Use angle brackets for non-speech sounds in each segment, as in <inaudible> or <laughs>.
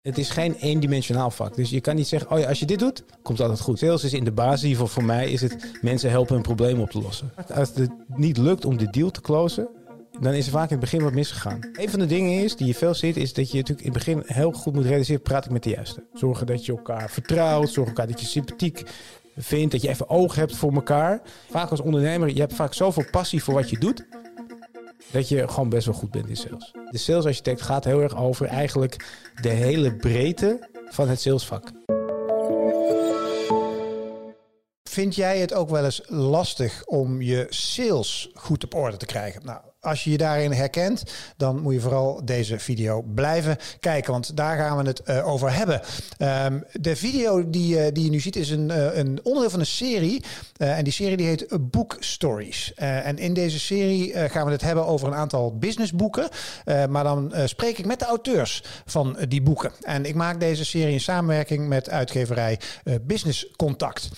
Het is geen eendimensionaal vak. Dus je kan niet zeggen, oh ja, als je dit doet, komt altijd goed. Sales is in de basis, in ieder geval voor mij, is het mensen helpen hun probleem op te lossen. Als het niet lukt om de deal te closen, dan is er vaak in het begin wat misgegaan. Een van de dingen is, die je veel ziet, is dat je natuurlijk in het begin heel goed moet realiseren, praat ik met de juiste. Zorgen dat je elkaar vertrouwt, zorg dat je sympathiek vindt, dat je even oog hebt voor elkaar. Vaak als ondernemer, je hebt vaak zoveel passie voor wat je doet, dat je gewoon best wel goed bent in sales. De salesarchitect gaat heel erg over eigenlijk de hele breedte van het salesvak. Vind jij het ook wel eens lastig om je sales goed op orde te krijgen? Nou, als je je daarin herkent, dan moet je vooral deze video blijven kijken, want daar gaan we het uh, over hebben. Um, de video die, uh, die je nu ziet is een, uh, een onderdeel van een serie. en die serie die heet Book Stories. en in deze serie gaan we het hebben over een aantal businessboeken. maar dan spreek ik met de auteurs van die boeken. En ik maak deze serie in samenwerking met uitgeverij Business Contact.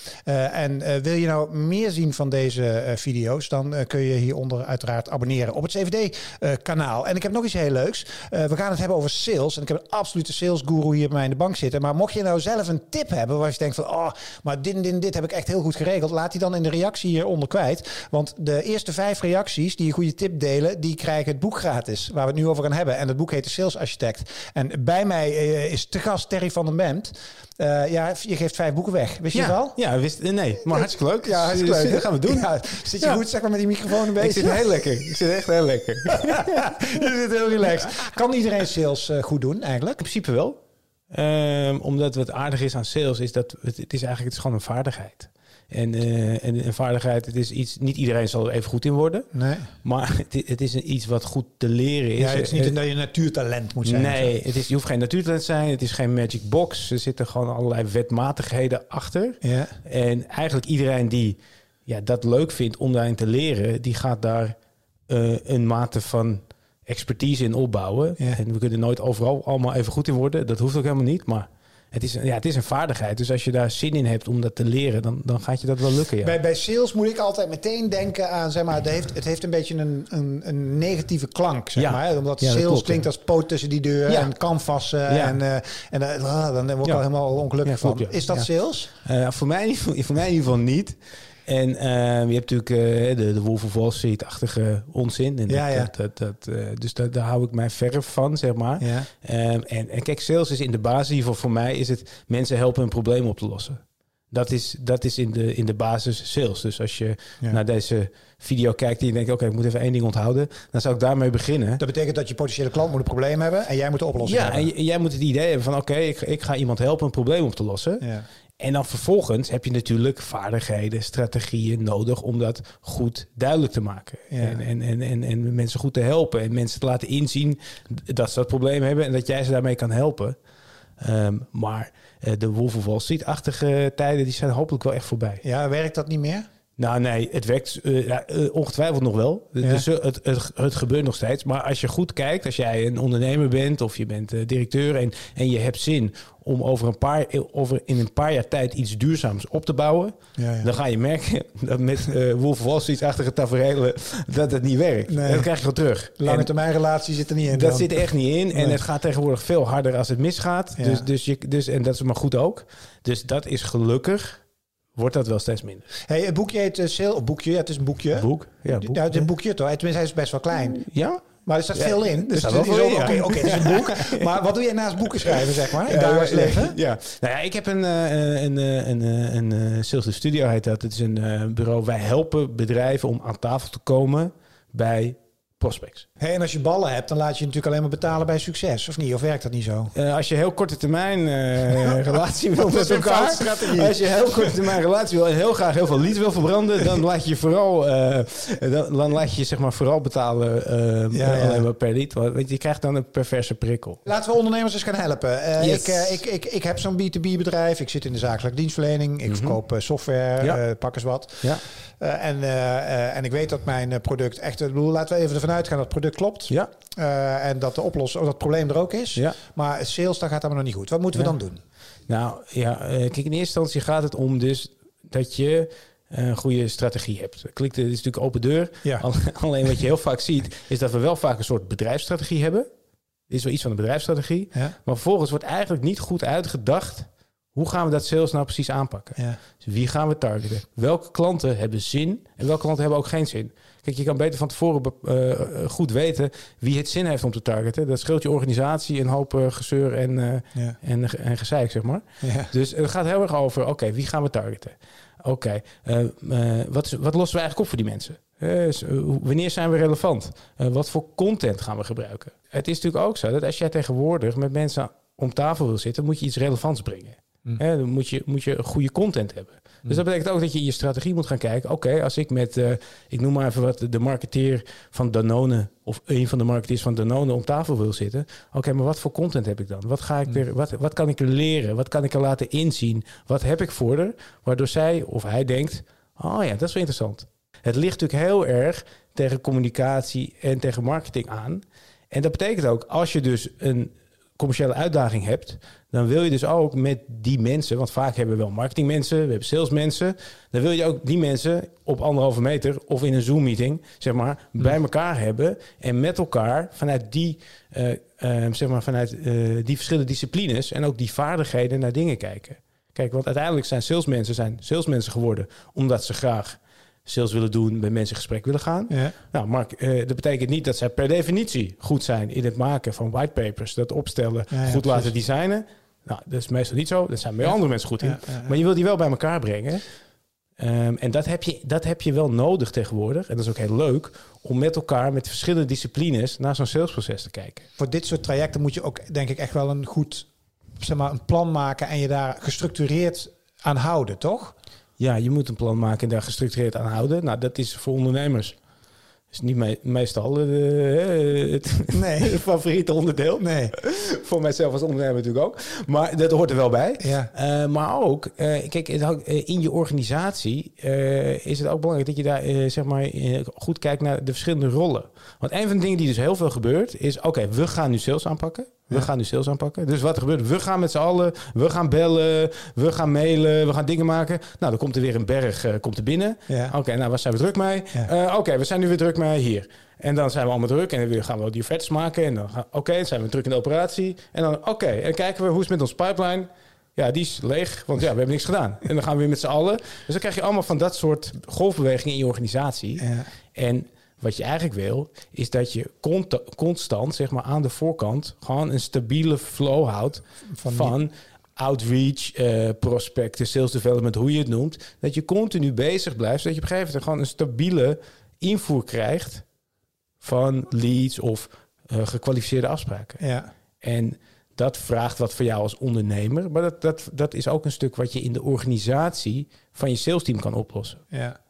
en wil je nou meer zien van deze video's, dan kun je hieronder uiteraard abonneren op het CVD-kanaal. en ik heb nog iets heel leuks. Uh, we gaan het hebben over sales. En ik heb een absolute sales guru hier bij mij in de bank zitten. Maar mocht je nou zelf een tip hebben waar je denkt van... oh, maar dit dit, dit heb ik echt heel goed geregeld. Laat die dan in de reactie hieronder kwijt. Want de eerste vijf reacties die een goede tip delen... die krijgen het boek gratis, waar we het nu over gaan hebben. En het boek heet De Sales Architect. En bij mij is te gast Terry van den Bent... Uh, ja, je geeft vijf boeken weg. Wist je ja, al? Ja, wist, nee, maar hartstikke leuk. Ja, hartstikke leuk. Dat gaan we doen. Ja, zit je ja. goed zeg maar, met die microfoon een beetje? Ik zit heel lekker. Ik zit echt heel lekker. <laughs> je zit heel relaxed. Kan iedereen sales uh, goed doen eigenlijk? In principe wel. Um, omdat wat aardig is aan sales is dat het, het is eigenlijk het is gewoon een vaardigheid. En, uh, en een vaardigheid, het is iets, niet iedereen zal er even goed in worden. Nee. Maar <laughs> het, het is iets wat goed te leren is. Ja, het is niet een, dat je natuurtalent moet zijn. Nee, het is, je hoeft geen natuurtalent te zijn. Het is geen magic box. Er zitten gewoon allerlei wetmatigheden achter. Ja. En eigenlijk iedereen die ja, dat leuk vindt om daarin te leren, die gaat daar uh, een mate van expertise in opbouwen. Ja. En we kunnen nooit overal allemaal even goed in worden. Dat hoeft ook helemaal niet. Maar het is, ja, het is een vaardigheid. Dus als je daar zin in hebt om dat te leren, dan, dan gaat je dat wel lukken. Ja. Bij, bij sales moet ik altijd meteen denken aan, zeg maar, het heeft, het heeft een beetje een, een, een negatieve klank, zeg Ja. maar. Omdat Ja, sales klopt, klinkt als poot tussen die deur en canvassen. En, uh, en uh, dan word ik al helemaal ongelukkig klopt, van. Is dat sales? Uh, voor, mij, <laughs> voor mij in ieder geval niet. En uh, je hebt natuurlijk uh, de, de Wolf of Wall Street-achtige onzin. En Ja, dat, ja. Dat, dat, dat, uh, dus daar, daar hou ik mij verre van, zeg maar. Ja. Um, en, en kijk, sales is in de basis, in ieder geval voor mij, is het mensen helpen hun probleem op te lossen. Dat is, dat is in, de, in de basis sales. Dus als je Ja. naar deze video kijkt en je denkt, oké, ik moet even één ding onthouden, dan zou ik daarmee beginnen. Dat betekent dat je potentiële klant moet een probleem hebben en jij moet de oplossing Ja, hebben. en jij moet het idee hebben van, oké, ik, ik ga iemand helpen een probleem op te lossen. Ja. En dan vervolgens heb je natuurlijk vaardigheden, strategieën nodig om dat goed duidelijk te maken. Ja. En, en, en, en, en mensen goed te helpen en mensen te laten inzien dat ze dat probleem hebben en dat jij ze daarmee kan helpen. Ehm, maar eh, de Wolf of Wall Street-achtige tijden die zijn hopelijk wel echt voorbij. ja, werkt dat niet meer? Nou nee, het werkt eh, eh, ongetwijfeld nog wel. Ja. Dus eh, het, het, het gebeurt nog steeds. Maar als je goed kijkt, als jij een ondernemer bent of je bent directeur en, en je hebt zin om over een paar, over in een paar jaar tijd iets duurzaams op te bouwen, Ja, ja. dan ga je merken <laughs> dat met eh Wolf Wall Street-achtige tafereelen dat het niet werkt. Nee. En dat krijg je gewoon terug. Lange termijn relatie zit er niet in. dat dan. zit er echt niet in. En Nee. het gaat tegenwoordig veel harder als het misgaat. Ja. Dus, dus je, dus, en dat is maar goed ook. Dus dat is gelukkig, wordt dat wel steeds minder. Hey, het boekje heet uh, Sale, of boekje, ja, het is een boekje. Boek? Ja, boek. Ja, het is een boekje toch? Tenminste, hij is best wel klein. Ja? Maar er staat Ja, veel in. er Dus staat het is veel ook-. Oké, oké, het is een boek. <laughs> Maar wat doe je naast boeken schrijven, zeg maar? In Ja, dagelijks ja, leven? Ja. Nou ja, ik heb een, eh, een, eh, een, eh, een, eh, Sales Studio heet dat. Het is een bureau. Wij helpen bedrijven om aan tafel te komen bij prospects. Hey, en als je ballen hebt, dan laat je je natuurlijk alleen maar betalen bij succes. Of niet? Of werkt dat niet zo? Eh, als je heel korte termijn eh, <laughs> relatie wil met elkaar, als je heel korte termijn relatie wil en heel graag heel veel lied wil verbranden, dan <laughs> laat je je vooral, eh, dan, dan laat je je zeg maar vooral betalen Ja, ja. alleen maar per lied. Want je, krijgt dan een perverse prikkel. Laten we ondernemers eens gaan helpen. Yes. ik, ik, ik, ik heb zo'n B2B bedrijf. Ik zit in de zakelijke dienstverlening. Ik verkoop eh, software, Mhm. Ja. pak eens wat. Ja, en, en ik weet dat mijn product echt... Bedoel, laten we even ervan uitgaan dat product klopt. ja, Eh, en dat de oplossing, dat probleem er ook is. ja. Maar sales, daar gaat allemaal nog niet goed. Wat moeten we Ja. dan doen? Nou ja, eh, kijk, in eerste instantie gaat het om dus dat je eh, een goede strategie hebt. Klinkt, het is natuurlijk open deur. Ja. Al- <laughs> Alleen wat je heel vaak ziet, is dat we wel vaak een soort bedrijfsstrategie hebben. is wel iets van de bedrijfsstrategie. Ja. Maar vervolgens wordt eigenlijk niet goed uitgedacht... hoe gaan we dat sales nou precies aanpakken? Ja. Dus wie gaan we targeten? Welke klanten hebben zin en welke klanten hebben ook geen zin? Kijk, je kan beter van tevoren be- eh, goed weten wie het zin heeft om te targeten. Dat scheelt je organisatie een hoop eh, gezeur en, eh, Ja. en, en gezeik, zeg maar. Ja. Dus het gaat heel erg over, oké, wie gaan we targeten? Oké, eh, eh, wat, wat lossen we eigenlijk op voor die mensen? Eh, eh, wanneer zijn we relevant? Eh, wat voor content gaan we gebruiken? Het is natuurlijk ook zo dat als jij tegenwoordig met mensen om tafel wil zitten, moet je iets relevants brengen. Hè, dan moet je, moet je goede content hebben. Dus dat betekent ook dat je in je strategie moet gaan kijken. Oké, als ik met, eh, ik noem maar even wat, de marketeer van Danone of een van de marketeers van Danone om tafel wil zitten. Oké, maar wat voor content heb ik dan? Wat, ga ik er, wat, wat kan ik er leren? Wat kan ik er laten inzien? Wat heb ik voor haar? Waardoor zij of hij denkt, oh ja, dat is wel interessant. Het ligt natuurlijk heel erg tegen communicatie en tegen marketing aan. En dat betekent ook, als je dus een commerciële uitdaging hebt, dan wil je dus ook met die mensen, want vaak hebben we wel marketingmensen, we hebben salesmensen, dan wil je ook die mensen op anderhalve meter of in een Zoom-meeting, zeg maar, bij elkaar hebben en met elkaar vanuit die, eh, eh, zeg maar, vanuit eh, die verschillende disciplines en ook die vaardigheden naar dingen kijken. Kijk, want uiteindelijk zijn salesmensen zijn salesmensen geworden omdat ze graag sales willen doen, met mensen in gesprek willen gaan. Ja. Nou, Mark, dat betekent niet dat zij per definitie goed zijn in het maken van whitepapers, dat opstellen, Ja, ja, goed laten designen. Nou, dat is meestal niet zo. Dat zijn Ja. andere mensen goed in. Maar je wil die wel bij elkaar brengen. Ehm, en dat heb, je, dat heb je wel nodig tegenwoordig. En dat is ook heel leuk om met elkaar, met verschillende disciplines, naar zo'n salesproces te kijken. Voor dit soort trajecten moet je ook, denk ik, echt wel een goed zeg maar, een plan maken en je daar gestructureerd aan houden, toch? Ja, je moet een plan maken en daar gestructureerd aan houden. Nou, dat is voor ondernemers. Is niet me- meestal eh, het, <laughs> Nee. favoriete onderdeel. Nee. Voor mijzelf als ondernemer natuurlijk ook. Maar dat hoort er wel bij. Ja. Eh, maar ook, eh, kijk, in je organisatie is het ook belangrijk dat je daar zeg maar, goed kijkt naar de verschillende rollen. Want een van de dingen die dus heel veel gebeurt, is: oké, we gaan nu sales aanpakken. We gaan nu sales aanpakken. Dus wat er gebeurt, we gaan met z'n allen, we gaan bellen, we gaan mailen, we gaan dingen maken. Nou, dan komt er weer een berg eh, komt er binnen. Ja. Oké, nou, waar zijn we druk mee? Ja. Eh, Oké, we zijn nu weer druk mee hier. En dan zijn we allemaal druk en dan gaan we die offertes maken. En dan oké, dan zijn we druk in de operatie. En dan oké, en kijken we hoe is het met ons pipeline. Ja, die is leeg, want ja, we hebben niks gedaan. En dan gaan we weer met z'n allen. Dus dan krijg je allemaal van dat soort golfbewegingen in je organisatie. Ja. En wat je eigenlijk wil, is dat je constant, zeg maar aan de voorkant, gewoon een stabiele flow houdt Van van, die- outreach, eh prospecten, sales development, hoe je het noemt. Dat je continu bezig blijft, zodat je op een gegeven moment gewoon een stabiele invoer krijgt van leads of eh, gekwalificeerde afspraken. Ja. En dat vraagt wat voor jou als ondernemer, maar dat, dat, dat is ook een stuk wat je in de organisatie van je salesteam kan oplossen. Ja.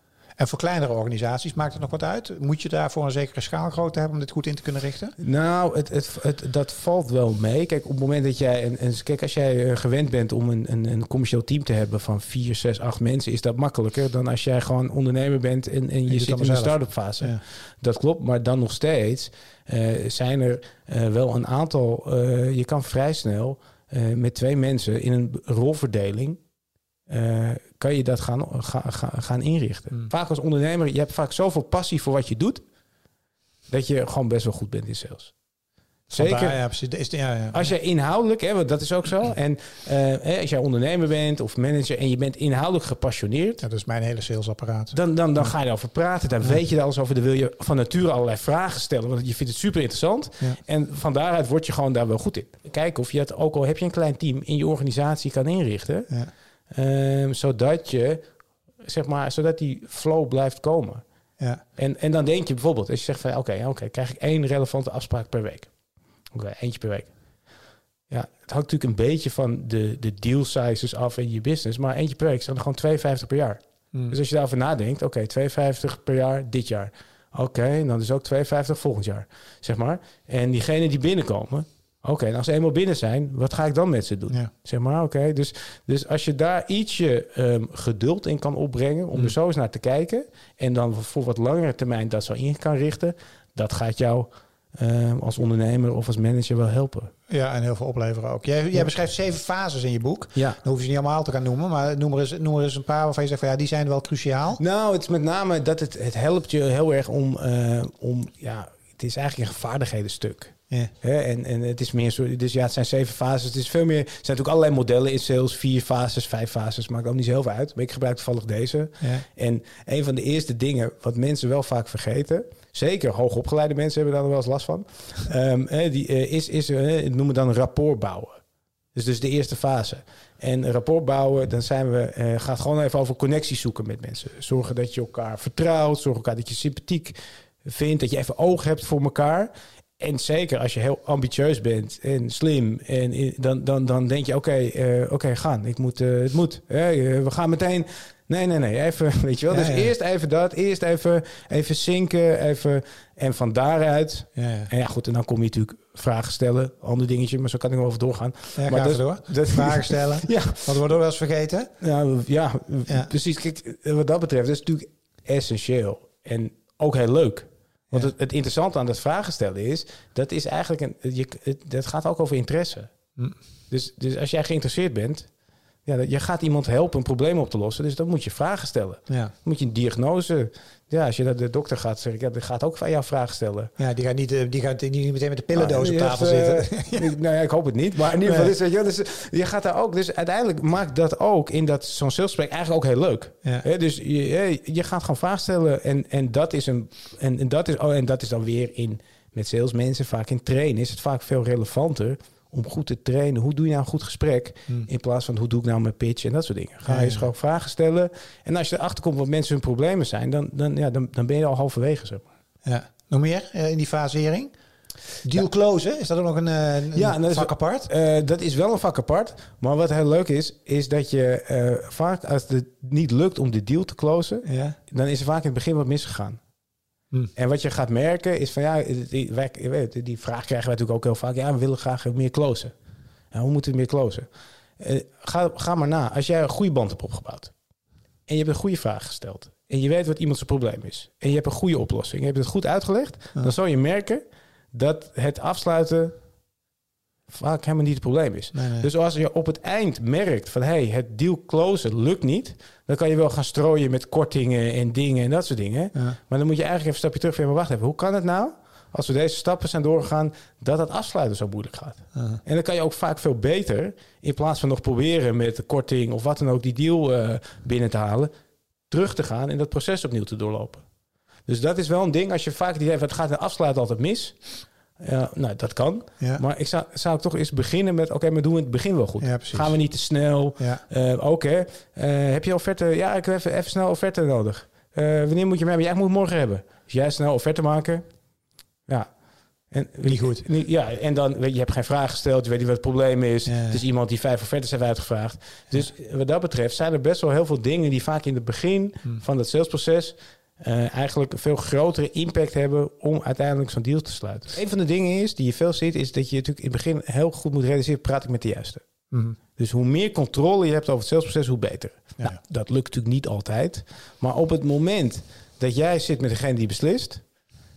En voor kleinere organisaties maakt het nog wat uit? Moet je daarvoor een zekere schaalgrootte hebben om dit goed in te kunnen richten? Nou, het, het, het, dat valt wel mee. Kijk, op het moment dat jij. En, en kijk, als jij eh, gewend bent om een, een, een commercieel team te hebben van vier, zes, acht mensen, is dat makkelijker dan als jij gewoon ondernemer bent en, en je, zit in zelf. start-up fase. Ja. Dat klopt, maar dan nog steeds eh, zijn er eh, wel een aantal. je kan vrij snel met twee mensen in een rolverdeling. Eh, kan je dat gaan, ga- ga- gaan inrichten. Hmm. Vaak als ondernemer, je hebt vaak zoveel passie voor wat je doet, dat je gewoon best wel goed bent in sales. Zeker. Ja, precies. Ja, ja. Als je inhoudelijk, hè, want dat is ook zo. En eh, als jij ondernemer bent of manager en je bent inhoudelijk gepassioneerd, dat is mijn hele salesapparaat. dan, dan, dan ga je erover praten. Dan weet je er alles over. Dan wil je van nature allerlei vragen stellen. Want je vindt het super interessant. En van daaruit word je gewoon daar wel goed in. Kijken of je het, ook al heb je een klein team, in je organisatie kan inrichten. Ehm, zodat je, zeg maar, zodat die flow blijft komen. Ja. En, en dan denk je bijvoorbeeld, als je zegt van oké, oké, krijg ik één relevante afspraak per week. Oké, eentje per week. Ja, het hangt natuurlijk een beetje van de, de deal sizes af in je business. Maar eentje per week zijn er gewoon 52 per jaar. Hmm. Dus als je daarover nadenkt, oké, 52 per jaar dit jaar. Oké, dan dus ook 52 volgend jaar, zeg maar. En diegenen die binnenkomen, oké, en als ze eenmaal binnen zijn, wat ga ik dan met ze doen? Ja. Zeg maar, oké. Dus, dus als je daar ietsje ehm, geduld in kan opbrengen om Mm. er zo eens naar te kijken en dan voor wat langere termijn dat zo in kan richten, dat gaat jou ehm, als ondernemer of als manager wel helpen. ja, en heel veel opleveren ook. Jij, jij beschrijft zeven fases in je boek. Ja. Dan hoef je ze niet allemaal te gaan noemen, maar noem er eens, noem er eens een paar waarvan je zegt van ja, die zijn wel cruciaal. Nou, het is met name dat het, het helpt je heel erg om, eh, om ja, het is eigenlijk een vaardigheden-stuk. Ja. En, en het is meer zo, dus ja, het zijn zeven fases. Het is veel meer. Er zijn natuurlijk allerlei modellen in sales, vier fases, vijf fases, maakt ook niet zo heel veel uit. Maar ik gebruik toevallig deze. Ja. En een van de eerste dingen wat mensen wel vaak vergeten, zeker hoogopgeleide mensen hebben daar wel eens last van, <laughs> ehm, die, eh, is, is eh, noemen dan rapport bouwen. Dus, dus de eerste fase. En rapport bouwen, dan zijn we, eh, gaat gewoon even over connecties zoeken met mensen. Zorgen dat je elkaar vertrouwt, zorg elkaar dat je sympathiek vindt, dat je even oog hebt voor elkaar. En zeker als je heel ambitieus bent en slim, en dan, dan, dan denk je: oké, eh, oké, gaan. Ik moet, eh, het moet. Eh, we gaan meteen. Nee, nee, nee. Even, <laughs> weet je wel. Ja, dus ja. eerst even dat. Eerst even, even zinken. Even, en van daaruit. Ja, ja. En ja, goed. En dan kom je natuurlijk vragen stellen. Ander dingetje, maar zo kan ik nog wel over doorgaan. Ja, maar even door. <laughs> dat- Vragen stellen. <laughs> Ja, Want we worden ook wel eens vergeten. nou, ja, Ja. precies. Kijk, wat dat betreft, dat is natuurlijk essentieel. En ook heel leuk. Want het, het interessante aan dat vragen stellen is, dat is eigenlijk een, je, het, dat gaat ook over interesse. Hm. Dus, dus als jij geïnteresseerd bent, ja, je gaat iemand helpen een probleem op te lossen. Dus dan moet je vragen stellen. Dan Ja. moet je een diagnose. Ja, als je naar de dokter gaat, zeg ik, ja, die gaat ook van jou vragen stellen. ja, die gaat niet, eh, die gaat niet meteen met de pillendoos Ah, op tafel hebt, zitten. eh, <laughs> <laughs> ik- nou ja, ik hoop het niet. Maar in ieder geval, Nee. is, weet je, wel, dus, je gaat daar ook. Dus uiteindelijk maakt dat ook in dat zo'n salesgesprek eigenlijk ook heel leuk. Ja. Dus je, je- je gaat gewoon vragen stellen. En, en, dat is een, en, en, dat is, oh, en dat is dan weer in met salesmensen, vaak in trainen, is het vaak veel relevanter om goed te trainen. Hoe doe je nou een goed gesprek? Hm. In plaats van hoe doe ik nou mijn pitch en dat soort dingen. Ga Ja, je eens ja. gewoon vragen stellen. En als je erachter komt wat mensen hun problemen zijn, dan, dan, ja, dan, dan ben je al halverwege. Zeg maar. Ja. Nog meer eh, in die fasering? Deal closen, is dat ook nog een, eh, een Ja, is- vak apart? Eh, dat is wel een vak apart. Maar wat heel leuk is, is dat je vaak als het niet lukt om de deal te closen, Ja. dan is er vaak in het begin wat misgegaan. Hm. En wat je gaat merken is van ja, die, wij, je weet, die vraag krijgen wij natuurlijk ook heel vaak. Ja, we willen graag meer closen. Ja, hoe moeten we meer closen? Eh, ga, ga maar na. Als jij een goede band hebt opgebouwd en je hebt een goede vraag gesteld en je weet wat iemand zijn probleem is en je hebt een goede oplossing, je hebt het goed uitgelegd, Ja. dan zal je merken dat het afsluiten vaak helemaal niet het probleem is. Nee, nee. Dus als je op het eind merkt van hey, het deal closen lukt niet, dan kan je wel gaan strooien met kortingen en dingen en dat soort dingen. Ja. Maar dan moet je eigenlijk even een stapje terug van, maar wacht even, hoe kan het nou als we deze stappen zijn doorgegaan dat het afsluiten zo moeilijk gaat? Ja. En dan kan je ook vaak veel beter, in plaats van nog proberen met de korting of wat dan ook die deal eh, binnen te halen, terug te gaan en dat proces opnieuw te doorlopen. Dus dat is wel een ding. Als je vaak die het gaat in afsluiten altijd mis. Ja, nou, dat kan. Ja. Maar ik zou, zou ik toch eens beginnen met... Oké, maar doen we het begin wel goed? Ja. Gaan we niet te snel? Ja. Eh, Oké. Eh, heb je offerte? Ja, ik heb even, even snel offerte nodig. Eh, wanneer moet je hem hebben? Ja, ik moet morgen hebben. Dus jij snel offerte maken. Ja. En, Niet goed. Ja, en dan weet je, je hebt geen vraag gesteld. Je weet niet wat het probleem is. Ja. Het is iemand die vijf offertes heeft uitgevraagd. Dus wat dat betreft zijn er best wel heel veel dingen... die vaak in het begin Hmm. van het salesproces... eh, eigenlijk een veel grotere impact hebben om uiteindelijk zo'n deal te sluiten. Een van de dingen is die je veel ziet, is dat je natuurlijk in het begin heel goed moet realiseren: praat ik met de juiste. Mhm. Dus hoe meer controle je hebt over het salesproces, hoe beter. Ja. Nou, dat lukt natuurlijk niet altijd. Maar op het moment dat jij zit met degene die beslist,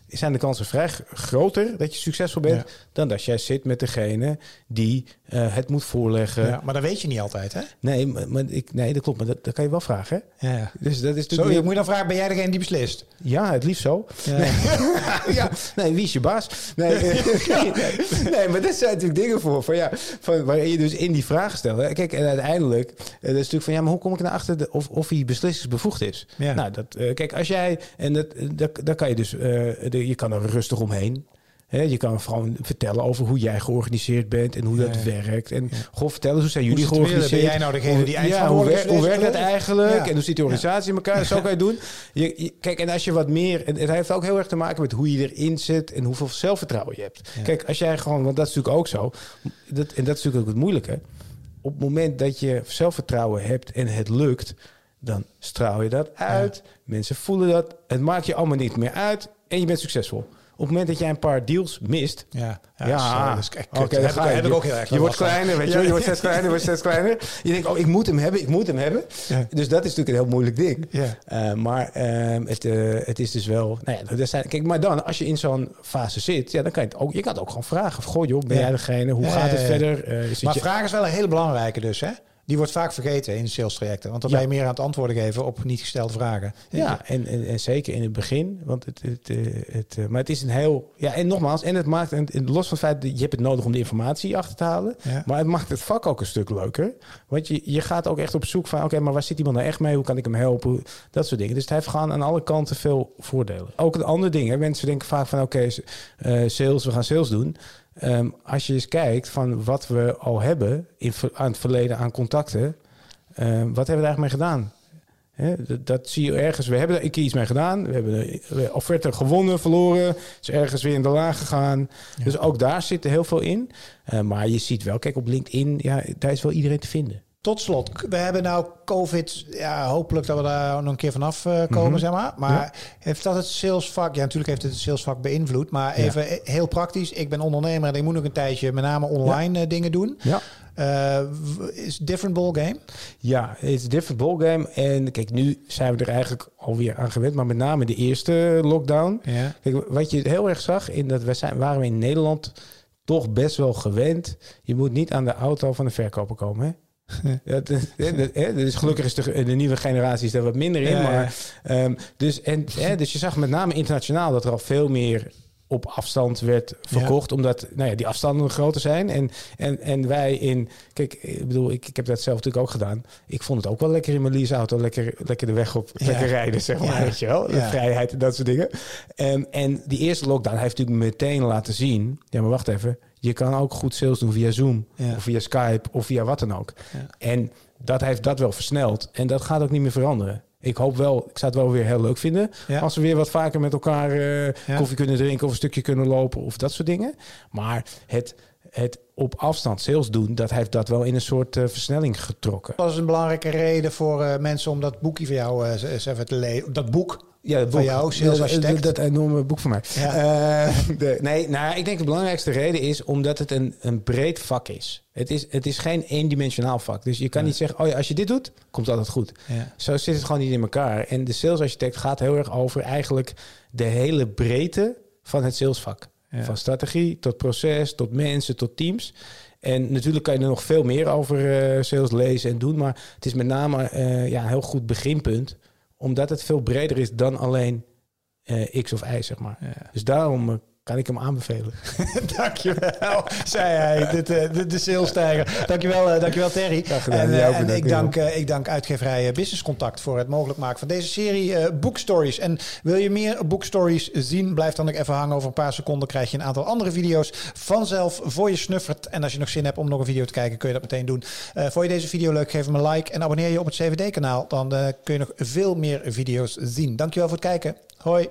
zijn de kansen vrij groter dat je succesvol bent Ja. Dan dat jij zit met degene die eh, het moet voorleggen. Ja, maar dat weet je niet altijd, hè? Nee, maar, maar ik, nee, dat klopt. Maar dat, dat kan je wel vragen. Hè? Ja. Dus dat is Zo, natuurlijk je moet je dan vragen, ben jij degene die beslist? ja, het liefst zo. Ja. Nee. <laughs> ja, nee, wie is je baas? Nee, nee, <laughs> <laughs> nee, maar dat zijn natuurlijk dingen voor. Van, ja, van, waarin je dus in die vraag stelt. Hè. Kijk, en uiteindelijk, eh, dat is natuurlijk van ja, maar hoe kom ik nou achter de, of, of hij beslissingsbevoegd is? Ja. Nou, dat, eh, kijk, als jij, en dat, dat, daar kan je dus, de, je kan er rustig omheen. Je kan gewoon vertellen over hoe jij georganiseerd bent en hoe dat Ja, ja. werkt. En goh, vertel eens hoe zijn jullie georganiseerd? Ben jij nou degene die Hoe- ja, hoe, wer- hoe werkt dat eigenlijk? Ja. En hoe zit de organisatie in elkaar? Zo kan <laughs> je doen. Je, je- kijk, en als je wat meer... En het heeft ook heel erg te maken met hoe je erin zit... en hoeveel zelfvertrouwen je hebt. Ja. Kijk, als jij gewoon... Want dat is natuurlijk ook zo. Dat, en dat is natuurlijk ook het moeilijke. Op het moment dat je zelfvertrouwen hebt en het lukt... dan straal je dat uit. Mensen voelen dat. Het maakt je allemaal niet meer uit. En je bent succesvol. Op het moment dat jij een paar deals mist... Ja, Ja, dat dat oké, dan heb, ga ik- je. heb ik ook heel erg Je wordt kleiner, weet je. Je wordt steeds kleiner, wordt steeds kleiner. Je denkt, oh, ik moet hem hebben, ik moet hem hebben. Dus dat is natuurlijk een heel moeilijk ding. Ja. Eh, maar ehm, het, eh, het is dus wel... Nou ja, er zijn, kijk, maar dan, als je in zo'n fase zit... Ja, dan kan je het ook... Je kan het ook gewoon vragen. Of, goh joh, ben jij degene? Hoe gaat het verder? Eh, Maar je- vraag is wel een hele belangrijke dus, hè? Die wordt vaak vergeten in sales trajecten. Want dan ben je meer aan het antwoorden geven op niet gestelde vragen. Ja, en, en, en zeker in het begin. Want het, het, eh, het, eh, maar het is een heel. Ja, en nogmaals, en het maakt. En, los van het feit dat je hebt het nodig om de informatie achter te halen. Maar het maakt het vak ook een stuk leuker. Want je, je gaat ook echt op zoek van: oké, maar waar zit iemand nou echt mee? Hoe kan ik hem helpen? Dat soort dingen. Dus het heeft gewoon aan alle kanten veel voordelen. Ook een andere dingen. Mensen denken vaak van: oké, eh, sales, we gaan sales doen. Ehm, als je eens kijkt van wat we al hebben in, aan het verleden aan contacten. ehm, wat hebben we daar eigenlijk mee gedaan? Dat, dat zie je ergens. We hebben er een keer iets mee gedaan. We hebben de offerte gewonnen, verloren. Is ergens weer in de laag gegaan. Dus ook daar zit er heel veel in. Eh, maar je ziet wel, kijk op LinkedIn, ja, daar is wel iedereen te vinden. Tot slot, we hebben nou COVID. Ja, hopelijk dat we daar nog een keer vanaf eh, komen, Mhm. zeg maar. Maar heeft dat het salesvak? Ja, natuurlijk heeft het het salesvak beïnvloed. Maar even eh, heel praktisch. Ik ben ondernemer en ik moet nog een tijdje met name online eh, dingen doen. Ja. W- is different ball game? Ja, het is different ballgame. En kijk, nu zijn we er eigenlijk alweer aan gewend. Maar met name de eerste lockdown. Ja. Kijk, wat je heel erg zag, in dat we zijn, waren we in Nederland toch best wel gewend. Je moet niet aan de auto van de verkoper komen. Hè? Ja, dat- dat- dus gelukkig is de, de nieuwe generatie is daar wat minder in. Ja, ja. Maar, ehm, dus, en, hè, dus je zag met name internationaal dat er al veel meer op afstand werd verkocht. Omdat nou ja, die afstanden groter zijn. En, en, en wij in... Kijk, ik bedoel, ik, ik heb dat zelf natuurlijk ook gedaan. Ik vond het ook wel lekker in mijn leaseauto. Lekker, lekker de weg op. Ja. Lekker rijden, zeg maar. Weet je wel? De vrijheid en dat soort dingen. En, en die eerste lockdown heeft natuurlijk meteen laten zien... Ja, maar wacht even. Je kan ook goed sales doen via Zoom. Of via Skype. Of via wat dan ook. En dat heeft dat wel versneld. En dat gaat ook niet meer veranderen. Ik hoop wel, ik zou het wel weer heel leuk vinden. Ja. Als we weer wat vaker met elkaar eh, Ja. koffie kunnen drinken of een stukje kunnen lopen of dat soort dingen. Maar het, het op afstand sales doen, dat heeft dat wel in een soort eh, versnelling getrokken. Dat is een belangrijke reden voor eh, mensen om dat boekje van jou eens even te lezen. Dat boek. Ja, het Van boek. jou, Sales Architect. Dat, dat enorme boek van mij. Ja. Eh, de, nee, nou, ik denk de belangrijkste reden is omdat het een, een breed vak is. Het is, het is geen eendimensionaal vak. Dus je kan niet zeggen, oh ja, als je dit doet, komt altijd goed. Ja. Zo zit het gewoon niet in elkaar. En de salesarchitect gaat heel erg over eigenlijk de hele breedte van het salesvak. Van strategie tot proces, tot mensen, tot teams. En natuurlijk kan je er nog veel meer over eh, sales lezen en doen. Maar het is met name eh, ja, een heel goed beginpunt. Omdat het veel breder is dan alleen eh, X of Y, zeg maar. Ja. Dus daarom eh, kan ik hem aanbevelen. <laughs> dankjewel, zei hij, de, de, de, de salesstijger. Dankjewel, eh, dankjewel Terry. Gedaan. En, eh, en ik, dank, eh, ik dank uitgeverij eh, Business Contact voor het mogelijk maken van deze serie eh Bookstories. En wil je meer Bookstories zien, blijf dan ook even hangen. Over een paar seconden krijg je een aantal andere video's vanzelf voor je snuffert. En als je nog zin hebt om nog een video te kijken, kun je dat meteen doen. Eh vond je deze video leuk, geef hem een like en abonneer je op het CVD-kanaal. Dan eh, kun je nog veel meer video's zien. Dankjewel voor het kijken. Hoi.